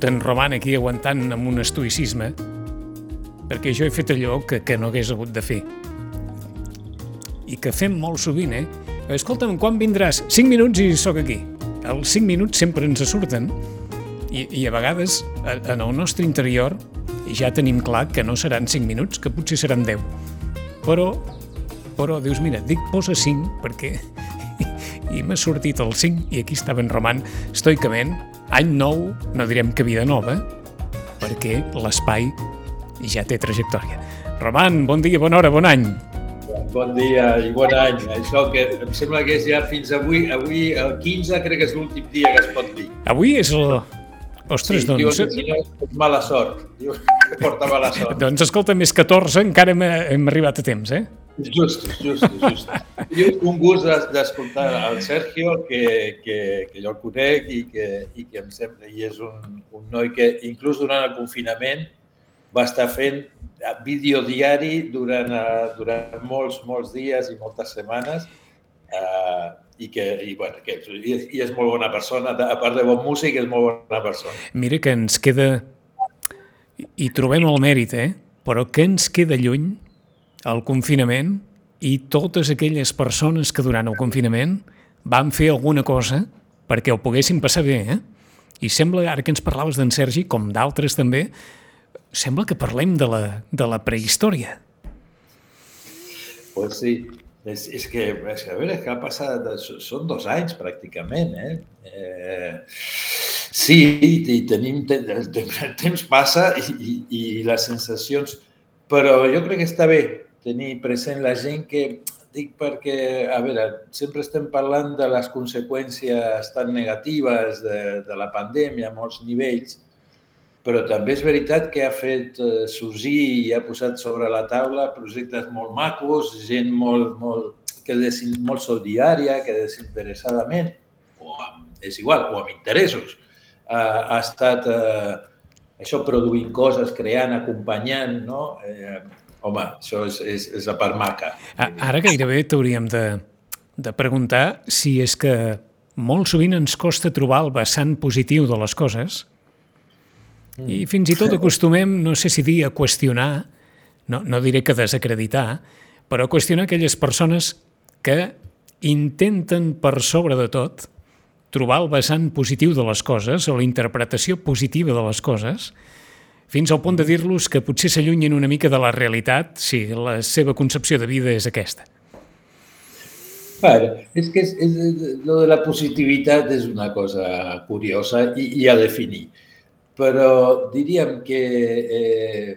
tingut en Roman aquí aguantant amb un estoicisme, perquè jo he fet allò que, que no hagués hagut de fer. I que fem molt sovint, eh? Escolta'm, quan vindràs? 5 minuts i sóc aquí. Els 5 minuts sempre ens surten i, i a vegades en el nostre interior ja tenim clar que no seran 5 minuts, que potser seran 10. Però, però dius, mira, dic posa 5 perquè i m'ha sortit el 5 i aquí estava en Roman estoicament, any nou, no direm que vida nova, perquè l'espai ja té trajectòria. Roman, bon dia, bona hora, bon any. Bon dia i bon any. Això que em sembla que és ja fins avui, avui el 15 crec que és l'últim dia que es pot dir. Avui és el... Ostres, sí, doncs... Diuen que és mala sort. Diuen que porta mala sort. doncs escolta, més 14 encara hem, hem arribat a temps, eh? Just, just, just. I un gust d'escoltar el Sergio, que, que, que jo el conec i que, i que em sembla, i és un, un noi que inclús durant el confinament va estar fent vídeo diari durant, durant molts, molts dies i moltes setmanes eh, i que i, bueno, que, i és molt bona persona, a part de bon músic, és molt bona persona. Mira que ens queda, i trobem el mèrit, eh? però que ens queda lluny el confinament i totes aquelles persones que durant el confinament van fer alguna cosa perquè ho poguessin passar bé, eh? I sembla, ara que ens parlaves d'en Sergi, com d'altres també, sembla que parlem de la, de la prehistòria. Pues sí, és, és que, és que a veure, que ha passat, són dos anys pràcticament, eh? eh sí, i tenim, el temps passa i, i, i les sensacions, però jo crec que està bé tenir present la gent que, dic perquè, a veure, sempre estem parlant de les conseqüències tan negatives de, de la pandèmia a molts nivells, però també és veritat que ha fet eh, sorgir i ha posat sobre la taula projectes molt macos, gent molt, molt, que desin, molt solidària, que desinteressadament, o amb, és igual, o amb interessos, ha, ha estat eh, això produint coses, creant, acompanyant, no? Eh, home, això és, és, és la part maca. Ara gairebé t'hauríem de, de preguntar si és que molt sovint ens costa trobar el vessant positiu de les coses, i fins i tot acostumem, no sé si dir, a qüestionar, no, no diré que desacreditar, però a qüestionar aquelles persones que intenten per sobre de tot trobar el vessant positiu de les coses o la interpretació positiva de les coses, fins al punt de dir-los que potser s'allunyen una mica de la realitat si la seva concepció de vida és aquesta. Bueno, és que és, és, lo de la positivitat és una cosa curiosa i, i a definir però diríem que, eh,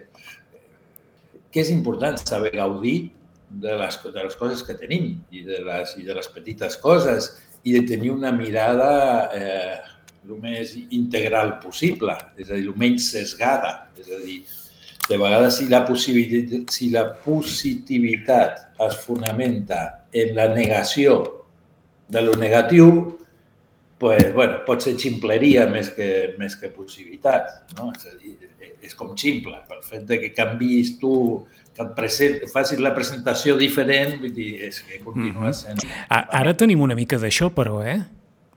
que és important saber gaudir de les, de les coses que tenim i de les, i de les petites coses i de tenir una mirada eh, el més integral possible, és a dir, el menys sesgada. És a dir, de vegades si la, si la positivitat es fonamenta en la negació de lo negatiu, pues, bueno, pot ser ximpleria més que, més que possibilitat. No? És a dir, és com ximple. Pel fet de que canvis tu, que et present, facis la presentació diferent, vull dir, és que continua mhm. sent... Ara tenim una mica d'això, però, eh?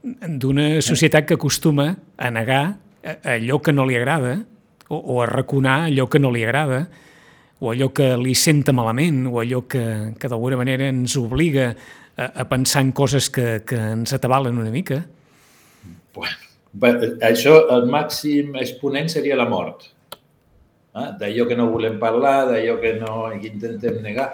D'una societat que acostuma a negar allò que no li agrada o, o a raconar allò que no li agrada o allò que li senta malament o allò que, que d'alguna manera ens obliga a, a pensar en coses que, que ens atabalen una mica. Bueno, això, el màxim exponent seria la mort. Eh? D'allò que no volem parlar, d'allò que no que intentem negar,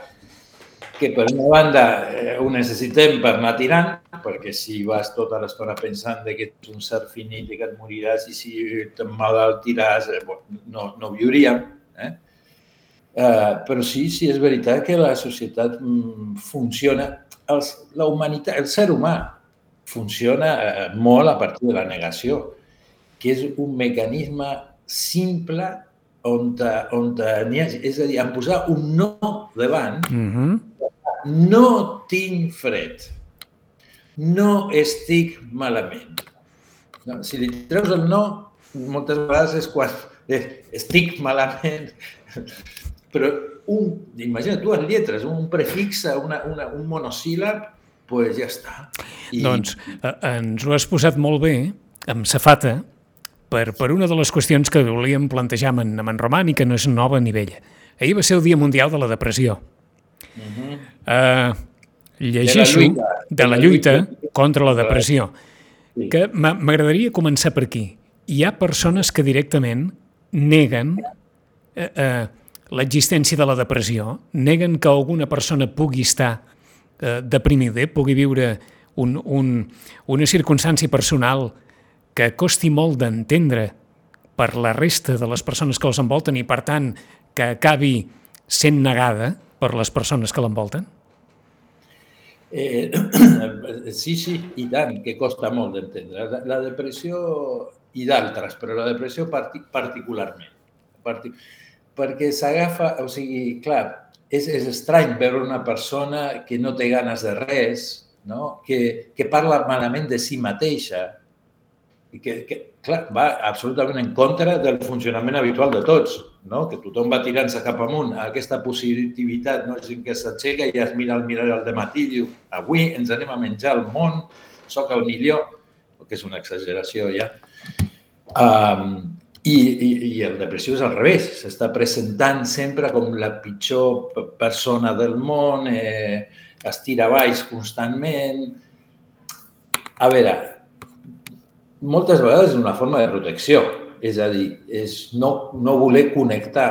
que per una banda eh, ho necessitem per anar tirant, perquè si vas tota l'estona pensant que ets un ser finit i que et moriràs i si te'n malaltiràs, eh, no, no viuríem. Eh? Uh, però sí, sí, és veritat que la societat mm, funciona. Els, la humanitat, el ser humà funciona eh, molt a partir de la negació, que és un mecanisme simple on, on n'hi ha, és a dir, en posar un no davant, mm -hmm. no tinc fred, no estic malament. No, si li treus el no, moltes vegades és quan eh, estic malament, però un, imagina't tu en lletres, un prefixe, una, una, un monosíl·lab, pues ja està. I... Doncs eh, ens ho has posat molt bé, amb safata, per, per una de les qüestions que volíem plantejar amb en, amb en Roman i que no és nova ni vella. Ahir va ser el Dia Mundial de la Depressió. Uh -huh. uh, llegeixo de la, lluita, de la lluita contra la depressió, que m'agradaria començar per aquí. Hi ha persones que directament neguen eh, eh, l'existència de la depressió, neguen que alguna persona pugui estar eh, deprimida, pugui viure un, un, una circumstància personal que costi molt d'entendre per la resta de les persones que els envolten i, per tant, que acabi sent negada per les persones que l'envolten? Eh, sí, sí, i tant, que costa molt d'entendre. La, depressió i d'altres, però la depressió partic particularment. Partic perquè s'agafa, o sigui, clar, és, és estrany veure una persona que no té ganes de res, no? que, que parla malament de si mateixa, i que, que clar, va absolutament en contra del funcionament habitual de tots, no? que tothom va tirant-se cap amunt a aquesta positivitat, no? gent que s'aixeca i es mira al mirall al matí i diu avui ens anem a menjar el món, sóc el millor, que és una exageració ja. Um, i, i, I el depressió és al revés, s'està presentant sempre com la pitjor persona del món, eh, es tira baix constantment. A veure, moltes vegades és una forma de protecció, és a dir, és no, no voler connectar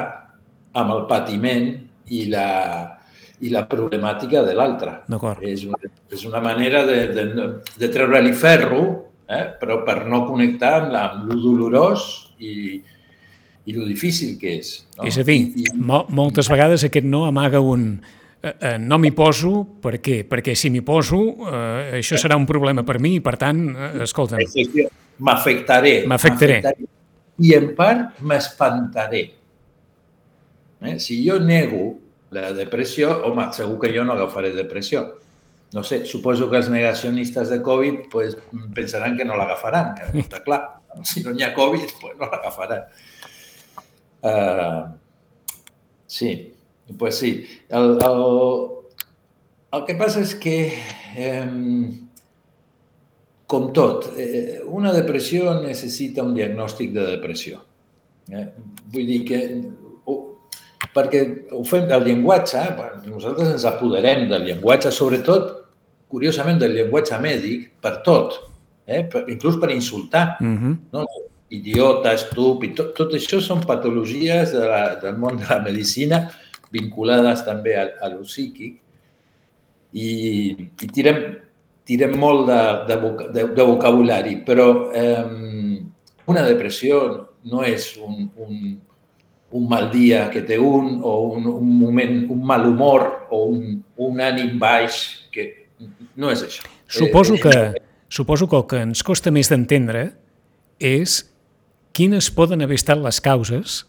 amb el patiment i la, i la problemàtica de l'altre. És, una, és una manera de, de, de treure-li ferro, eh? però per no connectar amb, la, amb lo dolorós i, i lo difícil que és. No? És a dir, I, mo moltes vegades aquest no amaga un, eh, eh, no m'hi poso, per què? Perquè si m'hi poso, eh, això serà un problema per mi i, per tant, eh, escolta'm m'afectaré. M'afectaré. I en part m'espantaré. Eh? Si jo nego la depressió, home, segur que jo no agafaré depressió. No sé, suposo que els negacionistes de Covid pues, pensaran que no l'agafaran, que està clar. Si no hi ha Covid, pues no l'agafaran. Uh, sí, pues sí. El, el, el que passa és que eh, com tot, eh, una depressió necessita un diagnòstic de depressió. Eh? Vull dir que perquè ho fem del llenguatge, nosaltres ens apoderem del llenguatge, sobretot, curiosament, del llenguatge mèdic, per tot, eh? per, inclús per insultar. Uh -huh. no? Idiota, estúpid, tot, tot això són patologies de la, del món de la medicina vinculades també a, a lo psíquic i, i tirem, tirem molt de, de, de, de vocabulari, però eh, una depressió no és un, un, un mal dia que té un o un, un moment, un mal humor o un, un ànim baix, que no és això. Suposo eh, que, suposo que el que ens costa més d'entendre és quines poden haver estat les causes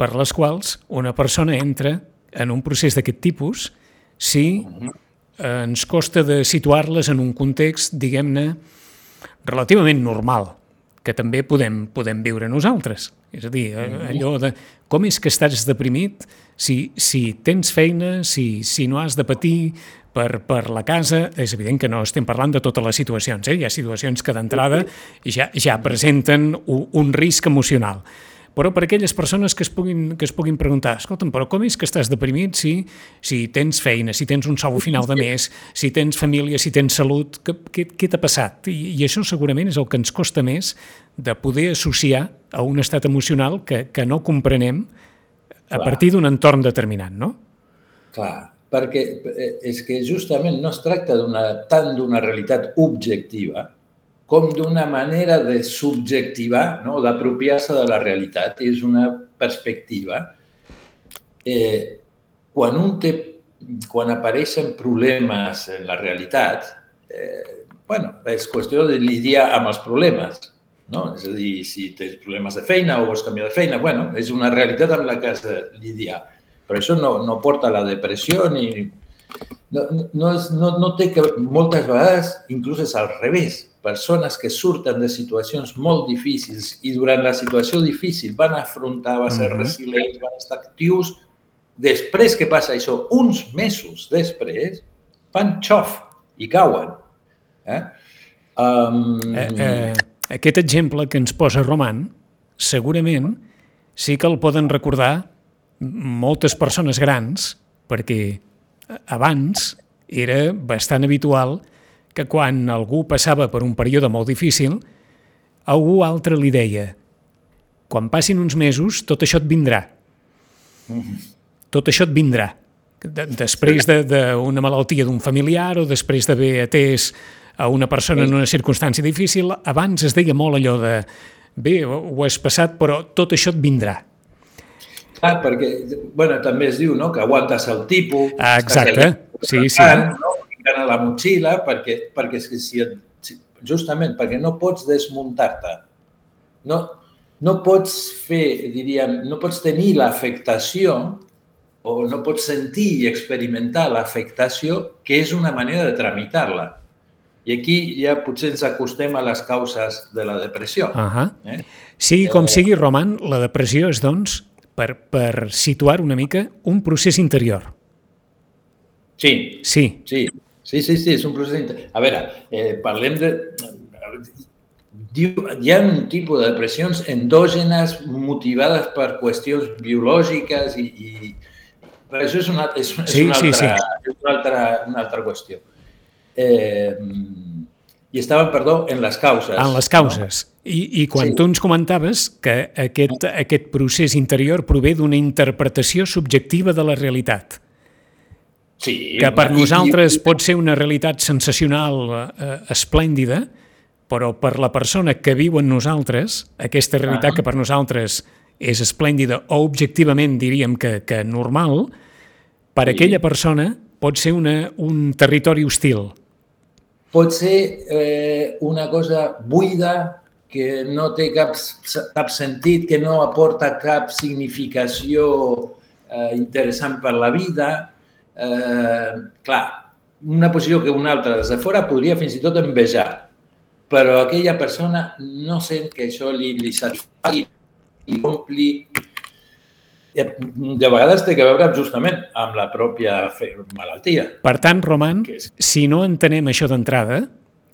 per les quals una persona entra en un procés d'aquest tipus si eh, ens costa de situar-les en un context, diguem-ne, relativament normal, que també podem, podem viure nosaltres. És a dir, eh, mm-hmm. allò de com és que estàs deprimit si, si tens feina, si, si no has de patir per, per la casa, és evident que no estem parlant de totes les situacions, eh? hi ha situacions que d'entrada ja, ja presenten un, un risc emocional però per aquelles persones que es puguin, que es puguin preguntar, escolta'm, però com és que estàs deprimit si, si tens feina, si tens un sou final de mes, si tens família, si tens salut, què, què, què t'ha passat? I, I això segurament és el que ens costa més de poder associar a un estat emocional que, que no comprenem a Clar. partir d'un entorn determinat, no? Clar, perquè eh, és que justament no es tracta tant d'una realitat objectiva, com d'una manera de subjectivar, no? d'apropiar-se de la realitat. És una perspectiva. Eh, quan, un té, quan apareixen problemes en la realitat, eh, bueno, és qüestió de lidiar amb els problemes. No? És a dir, si tens problemes de feina o vols canviar de feina, bueno, és una realitat amb la que has de lidiar. Però això no, no porta a la depressió ni... No, no, és, no, no té que... Moltes vegades, inclús és al revés persones que surten de situacions molt difícils i durant la situació difícil van afrontar, van ser resilients, van estar actius, després que passa això, uns mesos després, fan xof i cauen. Eh? Um... Eh, eh, aquest exemple que ens posa Roman segurament sí que el poden recordar moltes persones grans, perquè abans era bastant habitual que quan algú passava per un període molt difícil, algú altre li deia quan passin uns mesos tot això et vindrà. Tot això et vindrà. Després d'una de, malaltia d'un familiar o després d'haver atès a una persona en una circumstància difícil, abans es deia molt allò de bé, ho has passat, però tot això et vindrà. Clar, perquè, bueno, també es diu, no?, que aguantes el tipus. Ah, exacte, sí, sí. No? a la motxilla, perquè, perquè si, si, justament perquè no pots desmuntar-te. No, no pots fer, diríem, no pots tenir l'afectació o no pots sentir i experimentar l'afectació, que és una manera de tramitar-la. I aquí ja potser ens acostem a les causes de la depressió. Uh -huh. eh? Sigui com eh... sigui, Roman, la depressió és, doncs, per, per situar una mica un procés interior. Sí. Sí. Sí, sí, sí, sí és un procés interior. A veure, eh, parlem de... Hi ha un tipus de depressions endògenes motivades per qüestions biològiques i, i però això és una, és, és sí, una, altra, sí, sí. És una, altra, una altra qüestió. Eh, I estàvem, perdó, en les causes. En les causes. No? I, I quan sí. tu ens comentaves que aquest, aquest procés interior prové d'una interpretació subjectiva de la realitat. Sí. Que per i, nosaltres i, pot ser una realitat sensacional, eh, esplèndida, però per la persona que viu en nosaltres, aquesta realitat ah. que per nosaltres és esplèndida o objectivament diríem que, que normal, per sí. aquella persona pot ser una, un territori hostil. Pot ser eh, una cosa buida, que no té cap, cap sentit, que no aporta cap significació eh, interessant per la vida. Eh, clar, una posició que una altra des de fora podria fins i tot envejar, però aquella persona no sent que això li, li satisfà i ompli de vegades té que veure justament amb la pròpia malaltia. Per tant, Roman, si no entenem això d'entrada,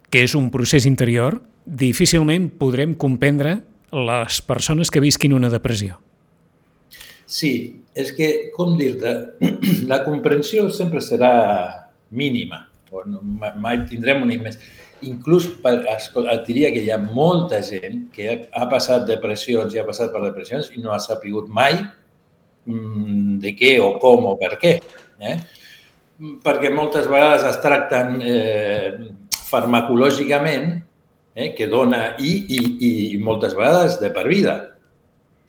que és un procés interior, difícilment podrem comprendre les persones que visquin una depressió. Sí, és que, com dir-te, la comprensió sempre serà mínima, o no, mai tindrem una immens inclús per, et diria que hi ha molta gent que ha passat depressions i ha passat per depressions i no ha sapigut mai de què o com o per què. Eh? Perquè moltes vegades es tracten eh, farmacològicament, eh, que dona, i, i, i moltes vegades de per vida.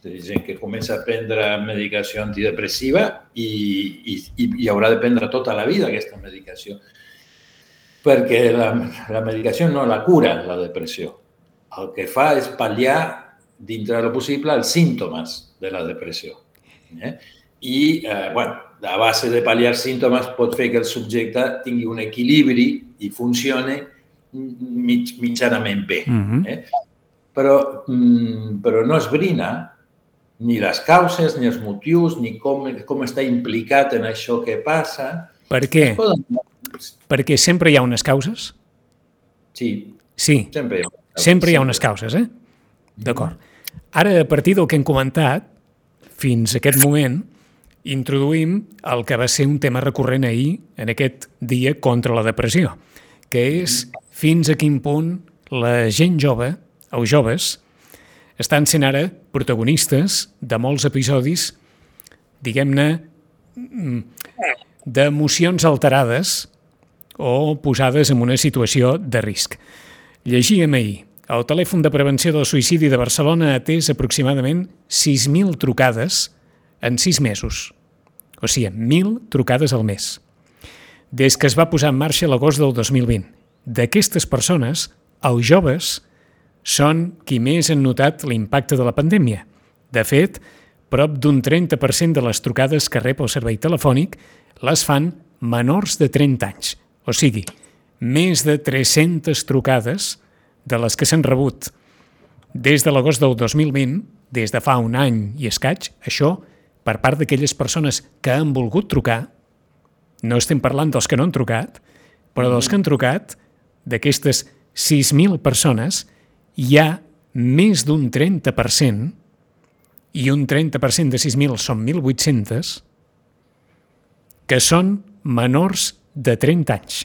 És gent que comença a prendre medicació antidepressiva i, i, i haurà de prendre tota la vida aquesta medicació perquè la, la medicació no la cura, la depressió. El que fa és pal·liar, dintre del possible, els símptomes de la depressió. Eh? I, eh, bueno, a base de pal·liar símptomes pot fer que el subjecte tingui un equilibri i funcione mig, mitjanament bé. Uh -huh. eh? però, mm, però no esbrina ni les causes, ni els motius, ni com, com està implicat en això que passa. Per què? Poden perquè sempre hi ha unes causes? Sí. Sí. Sempre hi ha, sempre hi ha unes causes, eh? D'acord. Ara, a partir del que hem comentat, fins a aquest moment, introduïm el que va ser un tema recurrent ahir, en aquest dia contra la depressió, que és fins a quin punt la gent jove, o joves, estan sent ara protagonistes de molts episodis, diguem-ne, mm, d'emocions alterades o posades en una situació de risc. Llegíem ahir. El telèfon de prevenció del suïcidi de Barcelona ha atès aproximadament 6.000 trucades en 6 mesos. O sigui, 1.000 trucades al mes. Des que es va posar en marxa l'agost del 2020. D'aquestes persones, els joves són qui més han notat l'impacte de la pandèmia. De fet, prop d'un 30% de les trucades que rep el servei telefònic les fan menors de 30 anys, o sigui, més de 300 trucades de les que s'han rebut des de l'agost del 2020, des de fa un any i escaig, això per part d'aquelles persones que han volgut trucar, no estem parlant dels que no han trucat, però dels que han trucat, d'aquestes 6.000 persones, hi ha més d'un 30% i un 30% de 6.000 són 1.800, que són menors de 30 anys.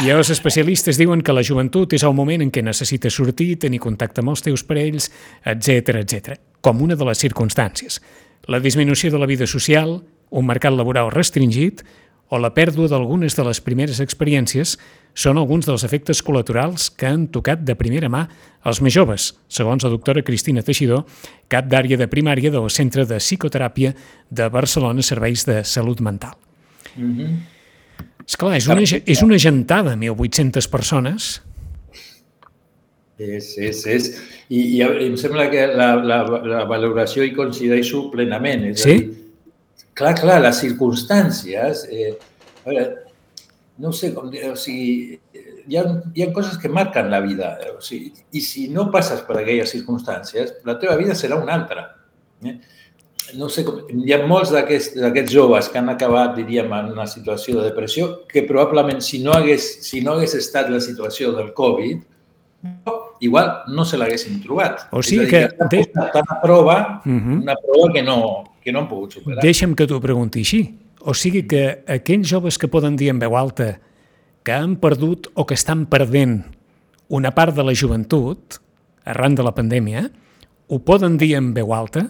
I els especialistes diuen que la joventut és el moment en què necessites sortir, tenir contacte amb els teus parells, etc etc, com una de les circumstàncies. La disminució de la vida social, un mercat laboral restringit o la pèrdua d'algunes de les primeres experiències són alguns dels efectes col·laterals que han tocat de primera mà els més joves, segons la doctora Cristina Teixidor, cap d'àrea de primària del Centre de Psicoteràpia de Barcelona Serveis de Salut Mental. Mm -hmm. Esclar, és una, és una gentada, 1.800 persones. És, és, és. I, i em sembla que la, la, la valoració hi coincideixo plenament. És sí? Dir, clar, clar, les circumstàncies... Eh, a veure, no sé com dir, o sigui, hi ha, hi ha coses que marquen la vida. O sigui, I si no passes per aquelles circumstàncies, la teva vida serà una altra. Eh? No sé com, hi ha molts d'aquests joves que han acabat, diríem, en una situació de depressió que probablement si no hagués, si no hagués estat la situació del Covid, igual no se l'haguessin trobat. O sigui dir, que... que de... una prova, uh -huh. una prova que no, que no han pogut superar. Deixa'm que t'ho pregunti així. O sigui que aquells joves que poden dir en veu alta que han perdut o que estan perdent una part de la joventut arran de la pandèmia, ho poden dir en veu alta?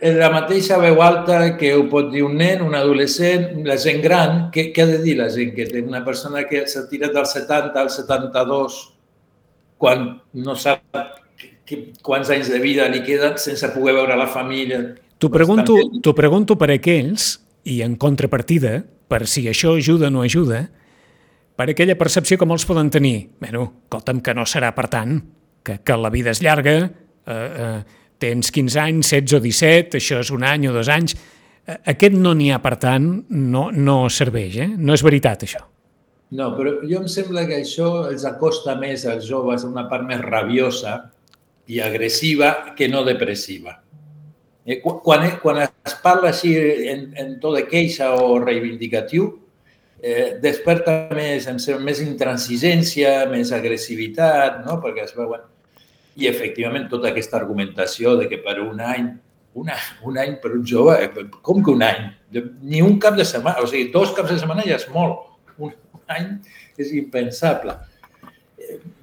En la mateixa veu alta que ho pot dir un nen, un adolescent, la gent gran, què, què ha de dir la gent que té? Una persona que s'ha tirat del 70 al 72 quan no sap quants anys de vida li queden sense poder veure la família, T'ho pregunto, t'ho pregunto per aquells, i en contrapartida, per si això ajuda o no ajuda, per aquella percepció que molts poden tenir. Bueno, escolta'm, que no serà per tant, que, que la vida és llarga, eh, eh, tens 15 anys, 16 o 17, això és un any o dos anys. Eh, aquest no n'hi ha, per tant, no, no serveix, eh? No és veritat, això. No, però jo em sembla que això els acosta més als joves a una part més rabiosa i agressiva que no depressiva. Eh, quan, eh, quan es parla així en, en to de queixa o reivindicatiu, eh, desperta més, en ser, més intransigència, més agressivitat, no? perquè es veuen... I, efectivament, tota aquesta argumentació de que per un any, una, un any per un jove, eh, com que un any? Ni un cap de setmana, o sigui, dos caps de setmana ja és molt. Un any és impensable.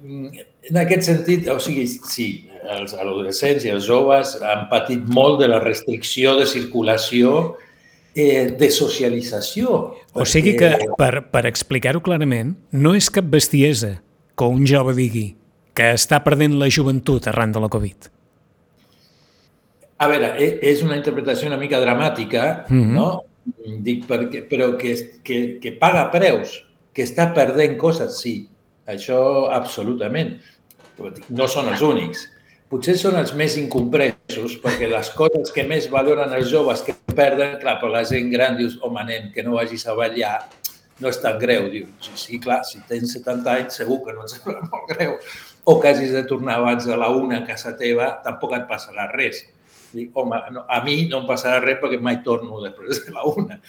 En aquest sentit, o sigui, sí, els adolescents i els joves han patit molt de la restricció de circulació, eh, de socialització. O sigui que, per, per explicar-ho clarament, no és cap bestiesa que un jove digui que està perdent la joventut arran de la Covid. A veure, e, és una interpretació una mica dramàtica, mm -hmm. no? Dic perquè, però que, que, que paga preus, que està perdent coses, sí, això absolutament. No són els únics potser són els més incompresos, perquè les coses que més valoren els joves que perden, clar, però la gent gran dius, home, nen, que no vagis a ballar, no és tan greu. Dius, sí, clar, si tens 70 anys segur que no et sembla molt greu. O que hagis de tornar abans de la una a casa teva, tampoc et passarà res. Dic, home, no, a mi no em passarà res perquè mai torno després de la una.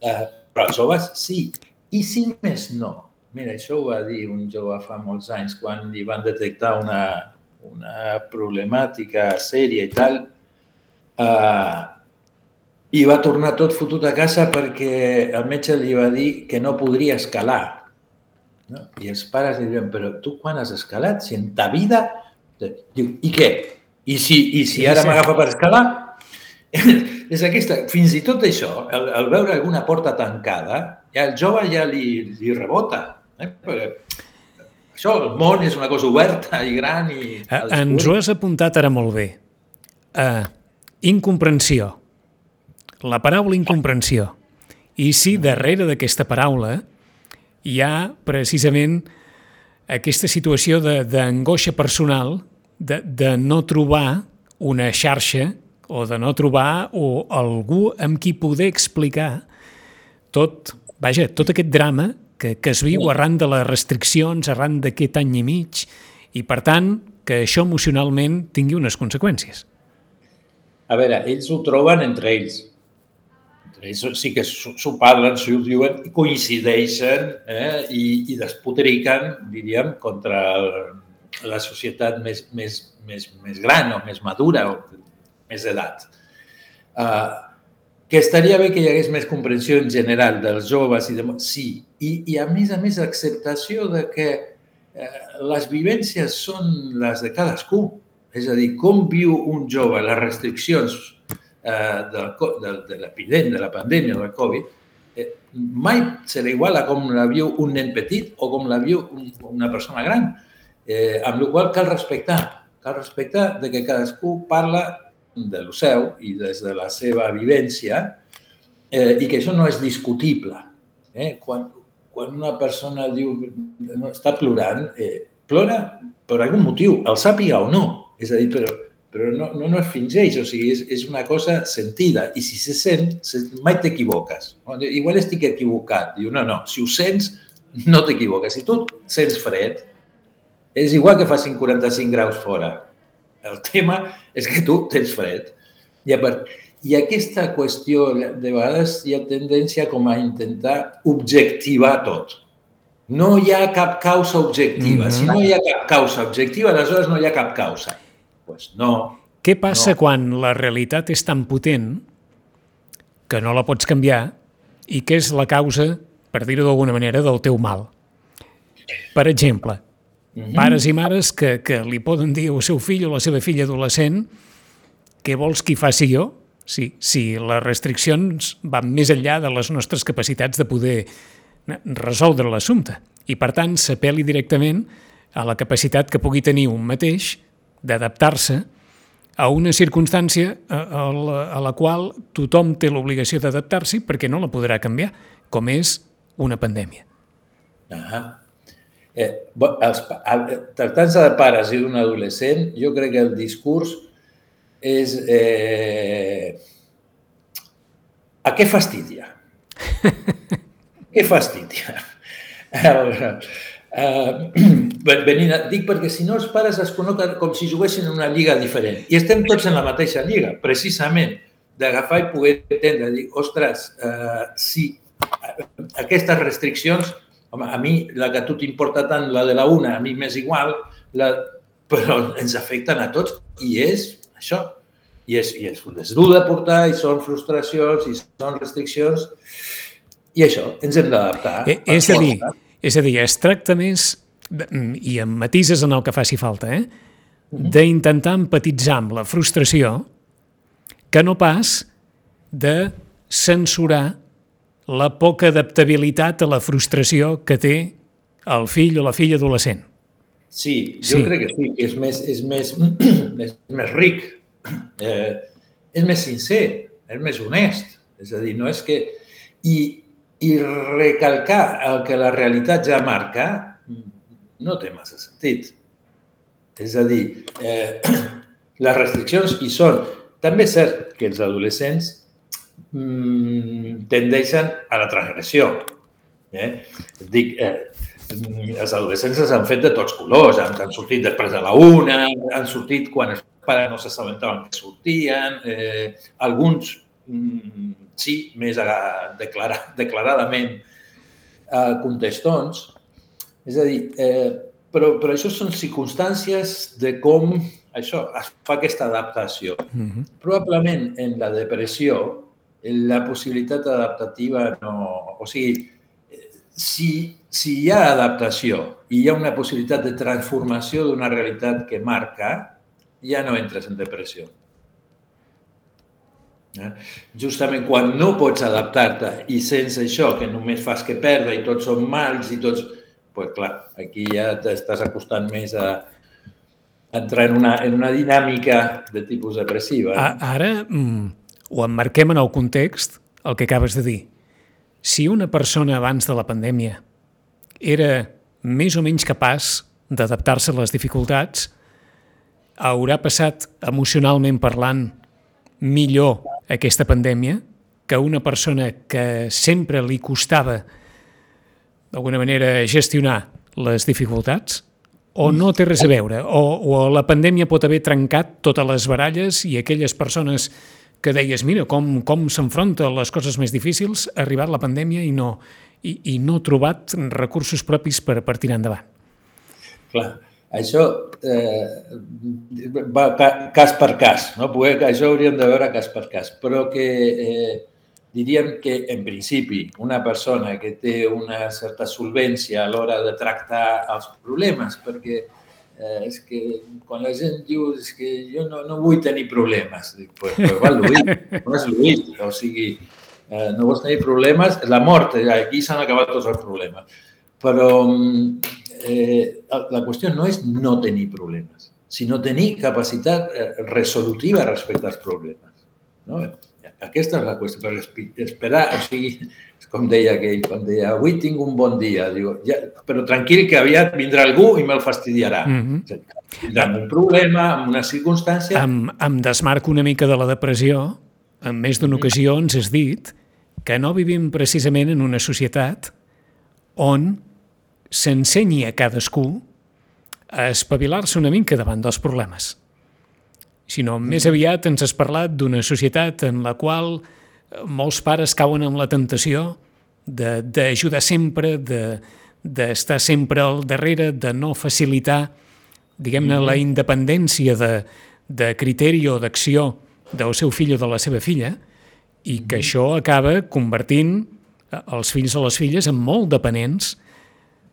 Uh, però els joves sí. I si més no? Mira, això ho va dir un jove fa molts anys quan li van detectar una, una problemàtica sèria i tal, eh, i va tornar tot fotut a casa perquè el metge li va dir que no podria escalar. No? I els pares li diuen, però tu quan has escalat? Si en ta vida... Diu, i què? I si, i si ara m'agafa per escalar? és aquesta, fins i tot això, el, el veure alguna porta tancada, ja el jove ja li, li rebota. Eh? Perquè això, el món és una cosa oberta i gran i... Eh, ens ho has apuntat ara molt bé. Uh, incomprensió. La paraula incomprensió. I si darrere d'aquesta paraula hi ha precisament aquesta situació d'angoixa personal de, de no trobar una xarxa o de no trobar o algú amb qui poder explicar tot, vaja, tot aquest drama que, que es viu arran de les restriccions, arran d'aquest any i mig, i per tant que això emocionalment tingui unes conseqüències. A veure, ells ho troben entre ells. Ells sí que s'ho parlen, s'ho diuen, coincideixen eh, i, i despotriquen, diríem, contra la societat més, més, més, més gran o més madura o més edat. Uh, que estaria bé que hi hagués més comprensió en general dels joves i de... Sí, i, i a més a més acceptació de que eh, les vivències són les de cadascú. És a dir, com viu un jove les restriccions eh, de, de, de l'epidèmia, de la pandèmia del Covid, eh, mai serà igual a com la viu un nen petit o com la viu un, una persona gran. Eh, amb la qual cal respectar. Cal respectar de que cadascú parla del seu i des de la seva vivència eh, i que això no és discutible. Eh? Quan, quan una persona diu no, està plorant, eh, plora per algun motiu, el sàpiga o no. És a dir, però, però no, no, no es fingeix, o sigui, és, és una cosa sentida. I si se sent, se, mai t'equivoques. Igual estic equivocat. Diu, no, no, si ho sents, no t'equivoques. Si tu sents fred, és igual que facin 45 graus fora el tema és que tu tens fred. I, a part, I aquesta qüestió, de vegades hi ha tendència com a intentar objectivar tot. No hi ha cap causa objectiva. Mm -hmm. Si no hi ha cap causa objectiva, aleshores no hi ha cap causa. Pues no. Què passa no. quan la realitat és tan potent que no la pots canviar i que és la causa, per dir-ho d'alguna manera, del teu mal? Per exemple, -huh. Mhm. Pares i mares que, que li poden dir al seu fill o a la seva filla adolescent què vols que hi faci jo? Si, si les restriccions van més enllà de les nostres capacitats de poder resoldre l'assumpte. I, per tant, s'apel·li directament a la capacitat que pugui tenir un mateix d'adaptar-se a una circumstància a, a, la, a la qual tothom té l'obligació d'adaptar-s'hi perquè no la podrà canviar, com és una pandèmia. -huh eh, els, tractant-se de pares i d'un adolescent, jo crec que el discurs és... Eh, a què fastidia? què fastidia? Uh, venint a, dic perquè si no els pares es connecten com si juguessin en una lliga diferent. I estem tots en la mateixa lliga, precisament, d'agafar i poder entendre, dir, ostres, uh, si aquestes restriccions home, a mi la que a tu t'importa tant, la de la una, a mi m'és igual, la... però ens afecten a tots i és això. I és, i és, és dur de portar i són frustracions i són restriccions i això, ens hem d'adaptar. Eh, és, a dir, és a dir, es tracta més, i em matises en el que faci falta, eh? Mhm. d'intentar empatitzar amb la frustració que no pas de censurar la poca adaptabilitat a la frustració que té el fill o la filla adolescent. Sí, jo sí. crec que sí, és més, és més, és més ric, eh, és més sincer, és més honest. És a dir, no és que... I, i recalcar el que la realitat ja marca no té massa sentit. És a dir, eh, les restriccions hi són. També és cert que els adolescents mm, tendeixen a la transgressió. Eh? Dic, eh, els adolescents s'han fet de tots colors, han, han sortit després de la una, han sortit quan els pares no s'assabentaven que sortien, eh, alguns sí, més declara, declaradament eh, contestons. És a dir, eh, però, però això són circumstàncies de com això es fa aquesta adaptació. Mm -hmm. Probablement en la depressió la possibilitat adaptativa no... O sigui, si, si hi ha adaptació i hi ha una possibilitat de transformació d'una realitat que marca, ja no entres en depressió. Eh? Justament quan no pots adaptar-te i sense això, que només fas que perdre i tots són mals i tots... pues clar, aquí ja t'estàs acostant més a, entrar en una, en una dinàmica de tipus depressiva. Ara, mm, ho emmarquem en el context, el que acabes de dir. Si una persona abans de la pandèmia era més o menys capaç d'adaptar-se a les dificultats, haurà passat emocionalment parlant millor aquesta pandèmia que una persona que sempre li costava d'alguna manera gestionar les dificultats? O no té res a veure? O, o la pandèmia pot haver trencat totes les baralles i aquelles persones que deies, mira, com, com s'enfronta a les coses més difícils, ha arribat la pandèmia i no, i, i no ha trobat recursos propis per, per tirar endavant. Clar, això eh, va cas per cas, no? Poder, això hauríem de veure cas per cas, però que eh, diríem que, en principi, una persona que té una certa solvència a l'hora de tractar els problemes, perquè eh, és que quan la gent diu és que jo no, no vull tenir problemes, dic, pues, pues va lluit, no és lluit, o sigui, eh, no vols tenir problemes, la mort, aquí s'han acabat tots els problemes. Però eh, la qüestió no és no tenir problemes, sinó tenir capacitat eh, resolutiva respecte als problemes. No? Aquesta és la qüestió, per esperar, o sigui, com deia aquell, quan deia, avui tinc un bon dia, diu, ja, però tranquil que aviat vindrà algú i me'l fastidiarà. Mm -hmm. Amb un problema, amb una circumstància... Em, em desmarco una mica de la depressió. En més d'una ocasió ens has dit que no vivim precisament en una societat on s'ensenyi a cadascú a espavilar-se una mica davant dels problemes. Sinó més mm. aviat ens has parlat d'una societat en la qual molts pares cauen en la tentació d'ajudar sempre, d'estar de, sempre al darrere, de no facilitar, diguem-ne, la mm-hmm. independència de, de criteri o d'acció del seu fill o de la seva filla, i que mm-hmm. això acaba convertint els fills o les filles en molt dependents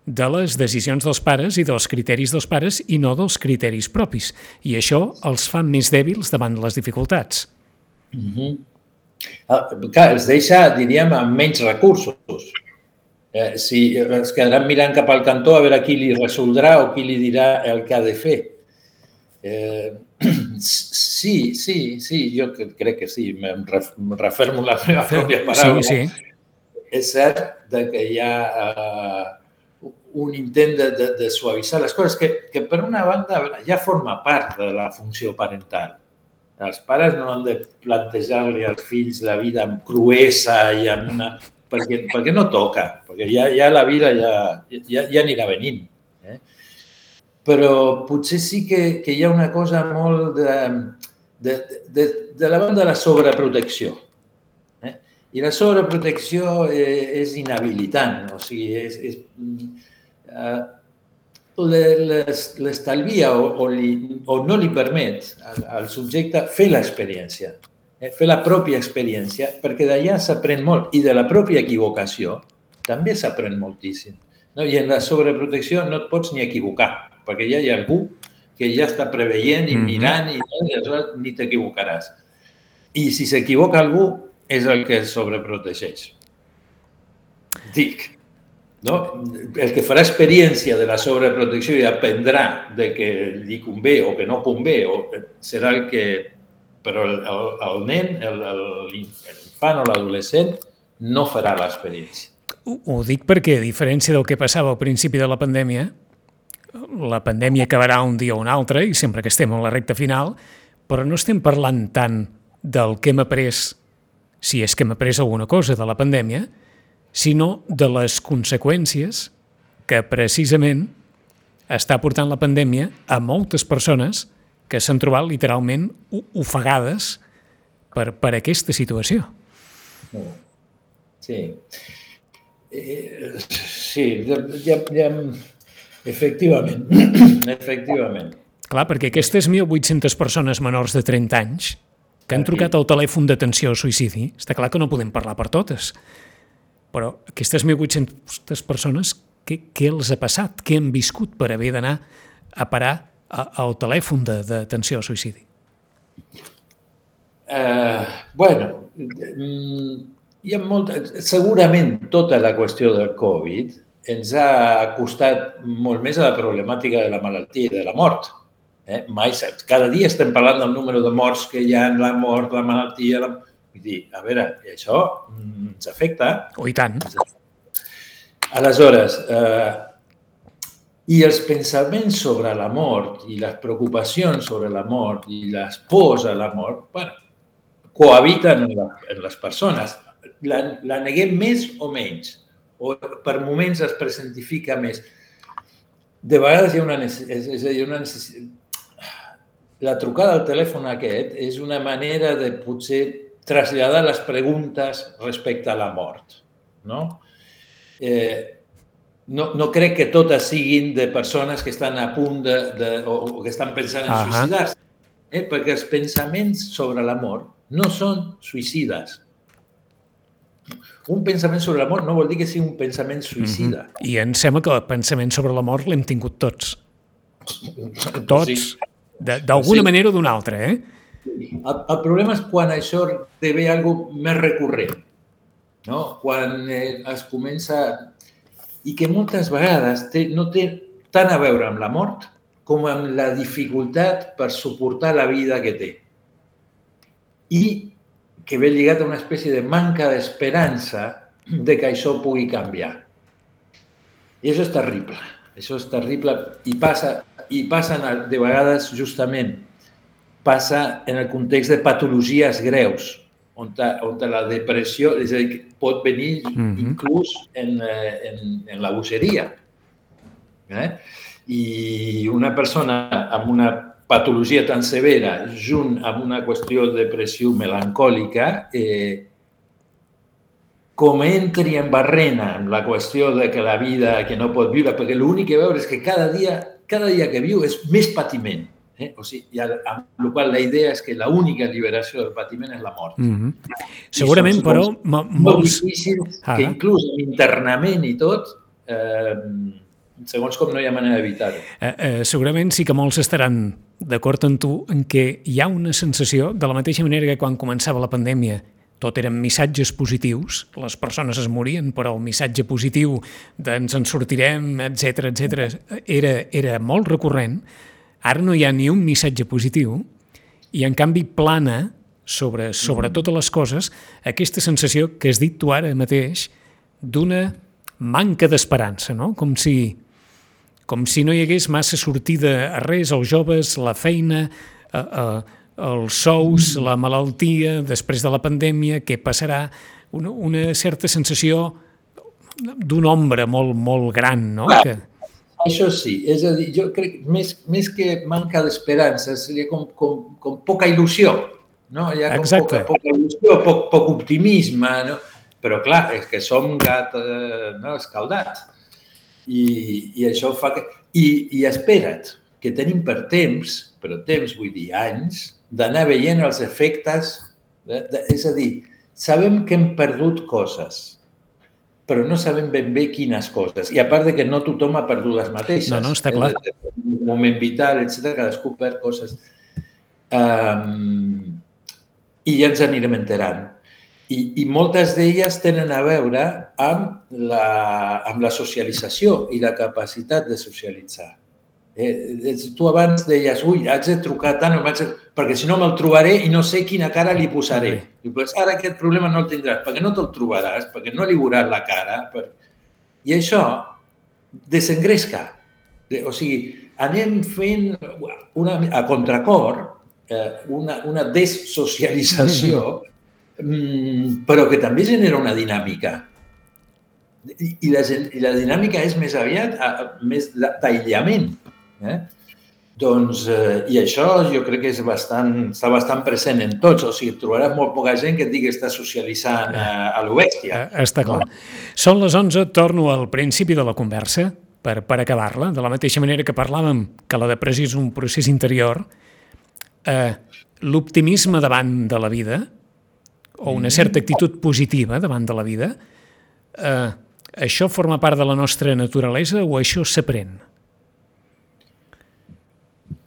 de les decisions dels pares i dels criteris dels pares i no dels criteris propis. I això els fa més dèbils davant les dificultats. Mm -hmm. clar, els deixa, diríem, amb menys recursos. Eh, si es quedaran mirant cap al cantó a veure qui li resoldrà o qui li dirà el que ha de fer. Eh, sí, sí, sí, jo crec que sí, em refermo la meva pròpia paraula. Sí, sí. És cert que hi ha eh, un intent de, de, de suavitzar les coses, que, que per una banda ja forma part de la funció parental. Els pares no han de plantejar-li als fills la vida amb cruesa i amb una... Perquè, perquè no toca, perquè ja, ja la vida ja, ja, ja anirà venint. Eh? Però potser sí que, que hi ha una cosa molt de, de, de, de la banda de la sobreprotecció. Eh? I la sobreprotecció eh, és inhabilitant, o sigui, és, és, l'estalvia o, o, li, o no li permet al, al subjecte fer l'experiència, eh, fer la pròpia experiència, perquè d'allà s'aprèn molt i de la pròpia equivocació també s'aprèn moltíssim. No? I en la sobreprotecció no et pots ni equivocar, perquè ja hi ha algú que ja està preveient i mirant i, i aleshores ni t'equivocaràs. I si s'equivoca algú, és el que es sobreprotegeix. Dic, no? El que farà experiència de la sobreprotecció i aprendrà de que li convé o que no convé o serà el que... Però el, el, el nen, l'infant o l'adolescent no farà l'experiència. Ho, ho dic perquè, a diferència del que passava al principi de la pandèmia, la pandèmia acabarà un dia o un altre, i sempre que estem en la recta final, però no estem parlant tant del que hem après, si és que hem après alguna cosa de la pandèmia, sinó de les conseqüències que precisament està portant la pandèmia a moltes persones que s'han trobat literalment ofegades per, per aquesta situació. Sí. Eh, sí, ja, ja, efectivament, efectivament. Clar, perquè aquestes 1.800 persones menors de 30 anys que han trucat al telèfon d'atenció al suïcidi, està clar que no podem parlar per totes, però aquestes 1.800 persones, què, què els ha passat? Què han viscut per haver d'anar a parar a, al telèfon d'atenció al suïcidi? Uh, bueno, mm, hi ha molta... Segurament tota la qüestió del Covid ens ha costat molt més a la problemàtica de la malaltia i de la mort. Eh? Mai, cada dia estem parlant del número de morts que hi ha, la mort, la malaltia... La Vull dir, a veure, això ens afecta. O i tant. Aleshores, eh, i els pensaments sobre la mort i les preocupacions sobre la mort i les pors a la mort, bueno, cohabiten en, la, en les persones. La, la neguem més o menys, o per moments es presentifica més. De vegades hi ha una necessitat, és dir, una necessitat la trucada al telèfon aquest és una manera de potser las preguntas respecto a la mort. No? Eh, no, no crec que totes siguin de persones que estan a punt de, de o, o que estan pensant en uh -huh. suïcidar-se, eh? perquè els pensaments sobre l'amor no són suïcides. Un pensament sobre l'amor no vol dir que sigui un pensament suïcida. Mm -hmm. I em sembla que el pensament sobre l'amor l'hem tingut tots. Tots. Sí. D'alguna sí. manera o d'una altra, eh? El, el problema és quan això ve algo més recurrent, no? quan eh, es comença i que moltes vegades té, no té tant a veure amb la mort com amb la dificultat per suportar la vida que té. I que ve lligat a una espècie de manca d'esperança de que això pugui canviar. I això és terrible. Això és terrible i passa, i passa de vegades justament passa en el context de patologies greus, on, on la depressió és a dir, pot venir mm -hmm. inclús en, eh, en, en la bogeria. Eh? I una persona amb una patologia tan severa junt amb una qüestió de depressió melancòlica, eh, com entri en barrena amb la qüestió de que la vida que no pot viure, perquè l'únic que veu és que cada dia, cada dia que viu és més patiment Eh? O sigui, i amb la qual la idea és que l'única liberació del patiment és la mort. Mm -hmm. Segurament, però, molts... Molt difícil, ah. que inclús internament i tot, eh, segons com no hi ha manera d'evitar-ho. Eh, eh, segurament sí que molts estaran d'acord amb tu en què hi ha una sensació, de la mateixa manera que quan començava la pandèmia tot eren missatges positius, les persones es morien, però el missatge positiu de ens en sortirem, etc etc era, era molt recurrent, Ara no hi ha ni un missatge positiu i, en canvi, plana sobre, sobre mm. totes les coses aquesta sensació que has dit tu ara mateix d'una manca d'esperança, no? Com si, com si no hi hagués massa sortida a res, els joves, la feina, eh, eh, els sous, mm. la malaltia, després de la pandèmia, què passarà? Una, una certa sensació d'un ombra molt, molt gran, no? Que... Això sí, és a dir, jo crec més, més que manca d'esperança, seria com, com, com poca il·lusió, no? Hi ha com Exacte. poca, poca il·lusió, poc, poc optimisme, no? Però clar, és que som gat eh, no, escaldat. I, I això fa que... I, I espera't, que tenim per temps, però temps vull dir anys, d'anar veient els efectes, de, de, és a dir, sabem que hem perdut coses, però no sabem ben bé quines coses. I a part de que no tothom ha perdut les mateixes. No, no, està clar. Un moment vital, etc. cadascú perd coses. Um, I ja ens anirem enterant. I, i moltes d'elles tenen a veure amb la, amb la socialització i la capacitat de socialitzar. Eh, tu abans deies, ui, haig de trucar tant, de... perquè si no me'l trobaré i no sé quina cara li posaré. I pues, ara aquest problema no el tindràs, perquè no te'l trobaràs, perquè no li veuràs la cara. Per... I això desengresca. O sigui, anem fent una, a contracor eh, una, una dessocialització, mm, però que també genera una dinàmica. I la, i la dinàmica és més aviat a, més d'aïllament Eh? Doncs, eh, I això jo crec que és bastant, està bastant present en tots. O sigui, trobaràs molt poca gent que et digui que està socialitzant a, a l'obèstia. Eh, està clar. No? Són les 11, torno al principi de la conversa per, per acabar-la. De la mateixa manera que parlàvem que la depressió és un procés interior, eh, l'optimisme davant de la vida o una mm. certa actitud positiva davant de la vida, eh, això forma part de la nostra naturalesa o això s'aprèn?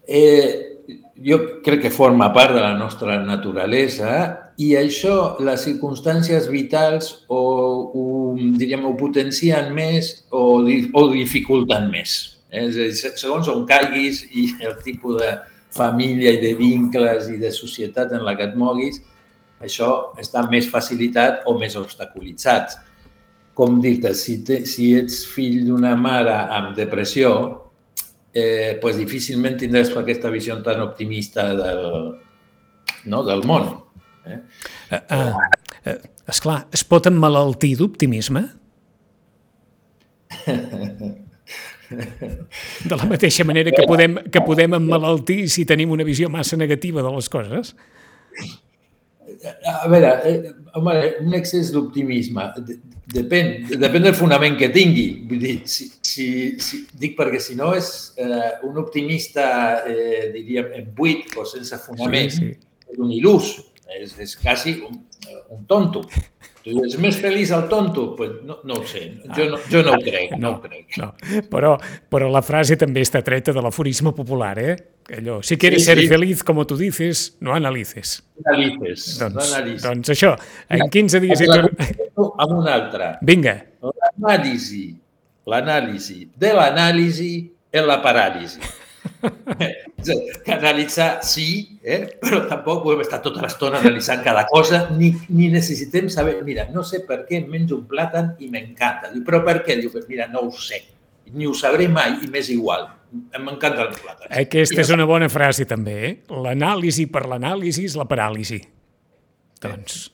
Eh, jo crec que forma part de la nostra naturalesa i això, les circumstàncies vitals o, o diríem, ho potencien més o, o dificulten més. És dir, segons on caiguis i el tipus de família i de vincles i de societat en la que et moguis, això està més facilitat o més obstaculitzat. Com dir-te, si, te, si ets fill d'una mare amb depressió, eh, pues difícilment tindràs aquesta visió tan optimista del, no, del món. Eh? Uh, uh, uh, esclar, es pot emmalaltir d'optimisme? De la mateixa manera que podem, que podem emmalaltir si tenim una visió massa negativa de les coses? A veure, eh, home, un excés d'optimisme depèn, depèn del fonament que tingui. Vull dir, si, si, si, dic perquè si no és eh, un optimista, eh, diríem, en buit o sense fonament, sí, sí. és un il·lús, és, és quasi un, un tonto. Dius, més feliç el tonto? Pues no, no ho sé, jo no, jo no ho crec, no, no ho crec. No. Però, però la frase també està treta de l'aforisme popular, eh? Allò, si quieres sí, ser sí. feliz, como tú dices, no analices. Analices, doncs, no analices. Doncs això, en 15 dies... Amb, amb una altra. Vinga. L'anàlisi, l'anàlisi de l'anàlisi en la paràlisi. Analitzar sí, eh? però tampoc podem estar tota l'estona analitzant cada cosa, ni, ni necessitem saber, mira, no sé per què menjo un plàtan i m'encanta. Diu, però per què? Diu, pues mira, no ho sé. Ni ho sabré mai i m'és igual. M'encanten els plàtans. Aquesta és una bona frase també, eh? L'anàlisi per l'anàlisi és la paràlisi. Doncs,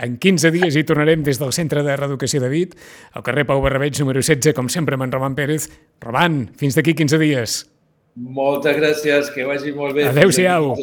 en 15 dies hi tornarem des del Centre de Reeducació de Vit, al carrer Pau Barrabeig, número 16, com sempre, amb en Roman Pérez. Roman, fins d'aquí 15 dies. Moltes gràcies, que vagi molt bé. Adéu-siau.